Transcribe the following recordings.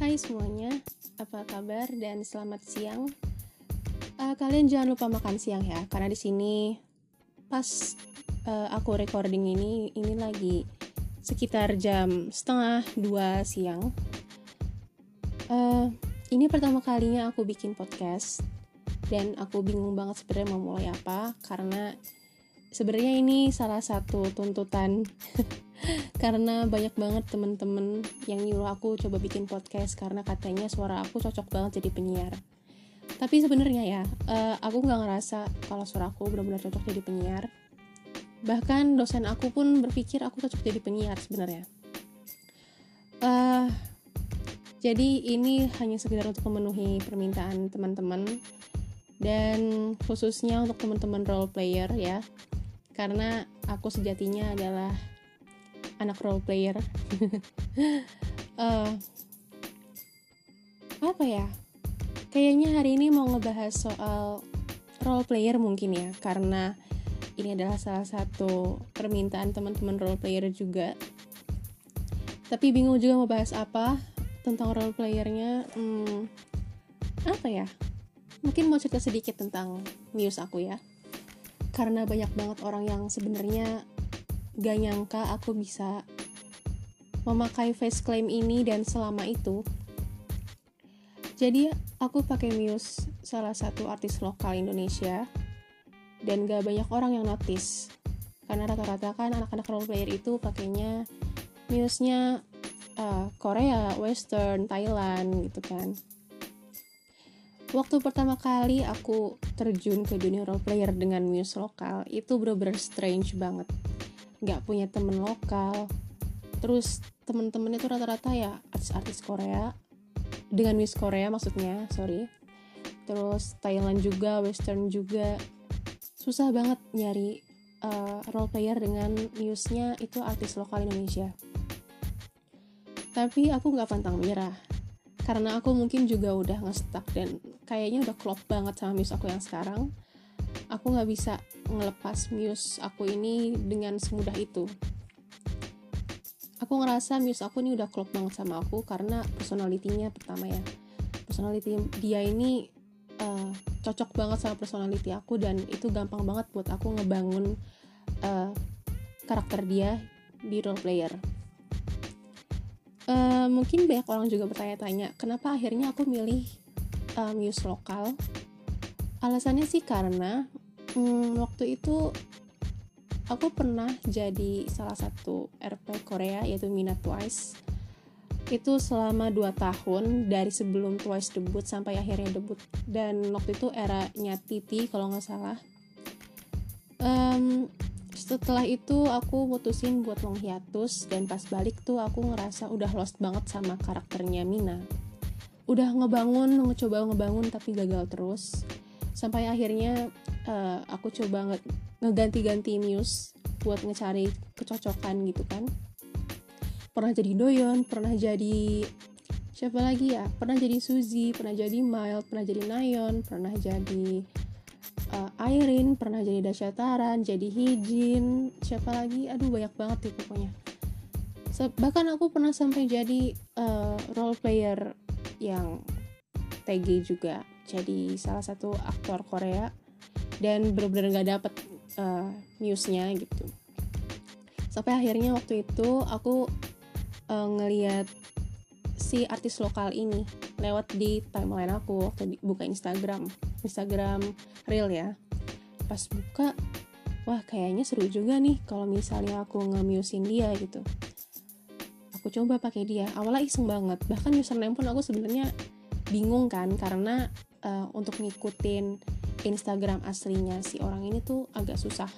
Hai semuanya, apa kabar dan selamat siang. Uh, kalian jangan lupa makan siang ya, karena di sini pas uh, aku recording ini, ini lagi sekitar jam setengah dua siang. Uh, ini pertama kalinya aku bikin podcast dan aku bingung banget sebenarnya mau mulai apa karena sebenarnya ini salah satu tuntutan karena banyak banget temen-temen yang nyuruh aku coba bikin podcast karena katanya suara aku cocok banget jadi penyiar. Tapi sebenarnya ya uh, aku nggak ngerasa kalau suara aku benar-benar cocok jadi penyiar. Bahkan dosen aku pun berpikir aku cocok jadi penyiar sebenarnya. Uh, jadi ini hanya sekedar untuk memenuhi permintaan teman-teman dan khususnya untuk teman-teman role player ya. Karena aku sejatinya adalah anak role player. Uh, apa ya? Kayaknya hari ini mau ngebahas soal role player mungkin ya karena ini adalah salah satu permintaan teman-teman role player juga. Tapi bingung juga mau bahas apa tentang role playernya. Hmm, apa ya? Mungkin mau cerita sedikit tentang muse aku ya. Karena banyak banget orang yang sebenarnya gak nyangka aku bisa memakai face claim ini dan selama itu. Jadi aku pakai Muse salah satu artis lokal Indonesia dan gak banyak orang yang notice. Karena rata-rata kan anak-anak role player itu pakainya Muse-nya uh, Korea, Western, Thailand gitu kan. Waktu pertama kali aku terjun ke dunia role player dengan Muse lokal itu bener-bener strange banget nggak punya temen lokal. Terus temen-temennya tuh rata-rata ya artis-artis Korea. Dengan Miss Korea maksudnya sorry. Terus Thailand juga Western juga. Susah banget nyari uh, role player dengan newsnya itu artis lokal Indonesia. Tapi aku nggak pantang menyerah. Karena aku mungkin juga udah ngestak dan kayaknya udah klop banget sama Muse aku yang sekarang aku nggak bisa ngelepas muse aku ini dengan semudah itu. Aku ngerasa muse aku ini udah klop banget sama aku karena personalitinya pertama ya. Personality dia ini uh, cocok banget sama personality aku dan itu gampang banget buat aku ngebangun uh, karakter dia di role player. Uh, mungkin banyak orang juga bertanya-tanya kenapa akhirnya aku milih uh, muse lokal alasannya sih karena hmm, waktu itu aku pernah jadi salah satu RP Korea yaitu Mina Twice. Itu selama 2 tahun dari sebelum Twice debut sampai akhirnya debut. Dan waktu itu eranya Titi kalau nggak salah. Um, setelah itu aku mutusin buat long hiatus dan pas balik tuh aku ngerasa udah lost banget sama karakternya Mina. Udah ngebangun ngecoba ngebangun tapi gagal terus sampai akhirnya uh, aku coba nge ngeganti-ganti muse buat ngecari kecocokan gitu kan. Pernah jadi Doyon pernah jadi siapa lagi ya? Pernah jadi Suzy pernah jadi Mild pernah jadi Nayon pernah jadi uh, Irene pernah jadi Dasyataran jadi Hijin siapa lagi? Aduh banyak banget ya pokoknya. Bahkan aku pernah sampai jadi uh, role player yang TG juga jadi salah satu aktor Korea dan bener-bener gak dapet uh, newsnya gitu. Sampai akhirnya waktu itu aku uh, ngeliat si artis lokal ini lewat di timeline aku waktu buka Instagram. Instagram real ya. Pas buka wah kayaknya seru juga nih kalau misalnya aku nge-musein dia gitu. Aku coba pakai dia. Awalnya iseng banget. Bahkan username pun aku sebenarnya bingung kan karena uh, untuk ngikutin Instagram aslinya si orang ini tuh agak susah.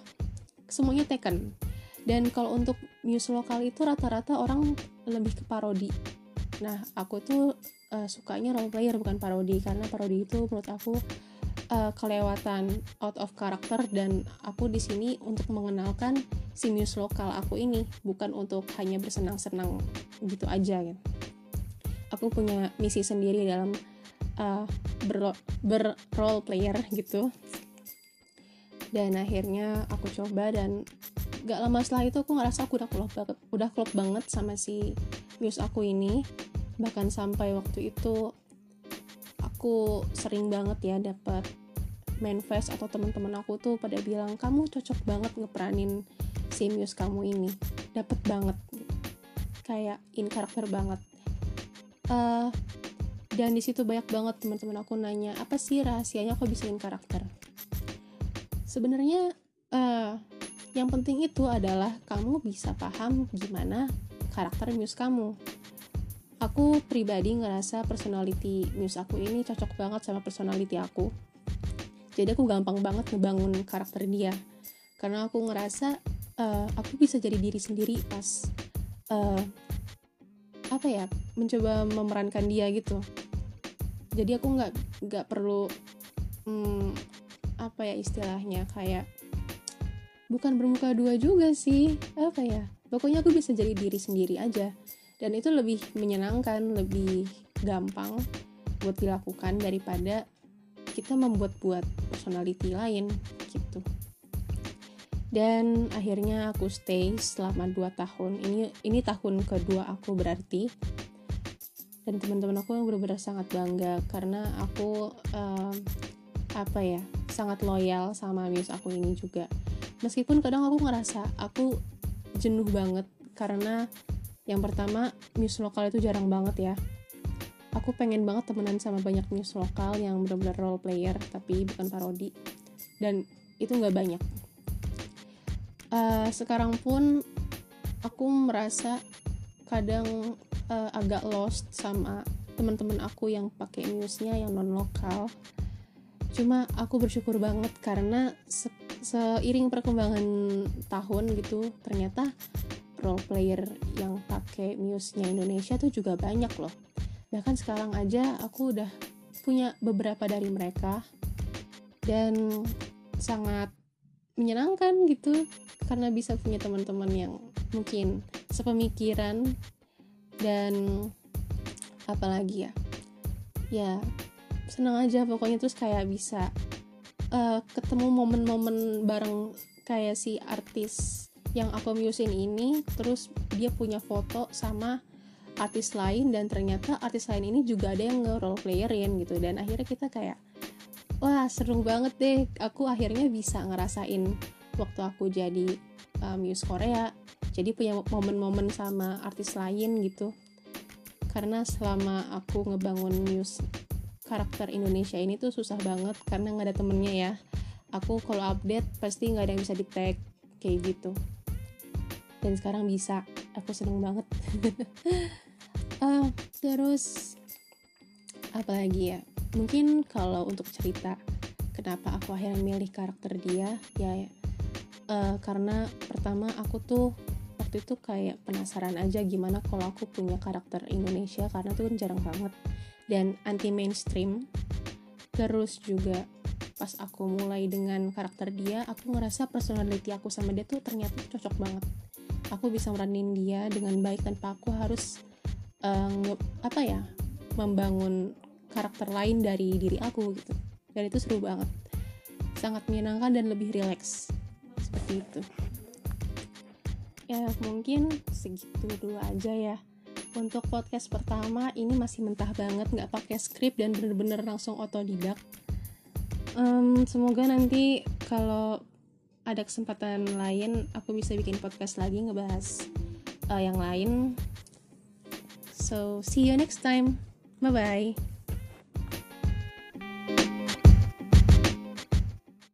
Semuanya taken. Dan kalau untuk news lokal itu rata-rata orang lebih ke parodi. Nah aku tuh uh, sukanya role player bukan parodi. Karena parodi itu menurut aku uh, kelewatan out of character dan aku di sini untuk mengenalkan si news lokal aku ini bukan untuk hanya bersenang-senang gitu aja kan aku punya misi sendiri dalam uh, ber, ber role player gitu. Dan akhirnya aku coba dan gak lama setelah itu aku ngerasa aku udah klop banget udah klop banget sama si muse aku ini. Bahkan sampai waktu itu aku sering banget ya dapat manifest atau teman-teman aku tuh pada bilang kamu cocok banget ngeperanin si Muse kamu ini. Dapet banget. Kayak in karakter banget. Uh, dan di situ banyak banget teman-teman aku nanya apa sih rahasianya kok bisa in karakter? Sebenarnya uh, yang penting itu adalah kamu bisa paham gimana karakter Muse kamu. Aku pribadi ngerasa personality news aku ini cocok banget sama personality aku. Jadi aku gampang banget ngebangun karakter dia. Karena aku ngerasa uh, aku bisa jadi diri sendiri pas uh, apa ya mencoba memerankan dia gitu jadi aku nggak nggak perlu hmm, apa ya istilahnya kayak bukan bermuka dua juga sih apa ya. Pokoknya aku bisa jadi diri sendiri aja. Dan itu lebih menyenangkan lebih gampang buat dilakukan daripada kita membuat-buat personality lain gitu. Dan akhirnya aku stay selama 2 tahun. Ini ini tahun kedua aku berarti dan teman-teman aku benar-benar sangat bangga karena aku um, apa ya sangat loyal sama Muse aku ini juga meskipun kadang aku ngerasa aku jenuh banget karena yang pertama, news lokal itu jarang banget ya. Aku pengen banget temenan sama banyak news lokal yang benar-benar role player, tapi bukan parodi. Dan itu nggak banyak. Uh, sekarang pun aku merasa kadang uh, agak lost sama teman-teman aku yang pakai newsnya yang non lokal. Cuma aku bersyukur banget karena se seiring perkembangan tahun gitu ternyata role player yang pakai Muse-nya Indonesia tuh juga banyak loh. Bahkan sekarang aja aku udah punya beberapa dari mereka dan sangat menyenangkan gitu karena bisa punya teman-teman yang mungkin sepemikiran dan apalagi ya? Ya senang aja pokoknya. Terus kayak bisa uh, ketemu momen-momen bareng kayak si artis yang aku musin ini. Terus dia punya foto sama artis lain dan ternyata artis lain ini juga ada yang nge-role playerin gitu. Dan akhirnya kita kayak wah seru banget deh. Aku akhirnya bisa ngerasain waktu aku jadi uh, Muse Korea jadi punya momen-momen sama artis lain gitu. Karena selama aku ngebangun Muse karakter Indonesia ini tuh susah banget karena nggak ada temennya ya. Aku kalau update pasti nggak ada yang bisa di tag kayak gitu. Dan sekarang bisa. Aku seneng banget. Uh, terus apa lagi ya? Mungkin kalau untuk cerita kenapa aku akhirnya milih karakter dia? Ya uh, karena pertama aku tuh waktu itu kayak penasaran aja gimana kalau aku punya karakter Indonesia karena tuh kan jarang banget. Dan anti mainstream terus juga pas aku mulai dengan karakter dia aku ngerasa personality aku sama dia tuh ternyata cocok banget. Aku bisa meranin dia dengan baik tanpa aku harus uh, apa ya membangun karakter lain dari diri aku gitu. Dan itu seru banget. Sangat menyenangkan dan lebih rileks. Seperti itu ya mungkin segitu dulu aja ya. Untuk podcast pertama ini masih mentah banget nggak pakai skrip dan bener-bener langsung otodidak. Um, semoga nanti kalau ada kesempatan lain aku bisa bikin podcast lagi ngebahas uh, yang lain. So see you next time. Bye bye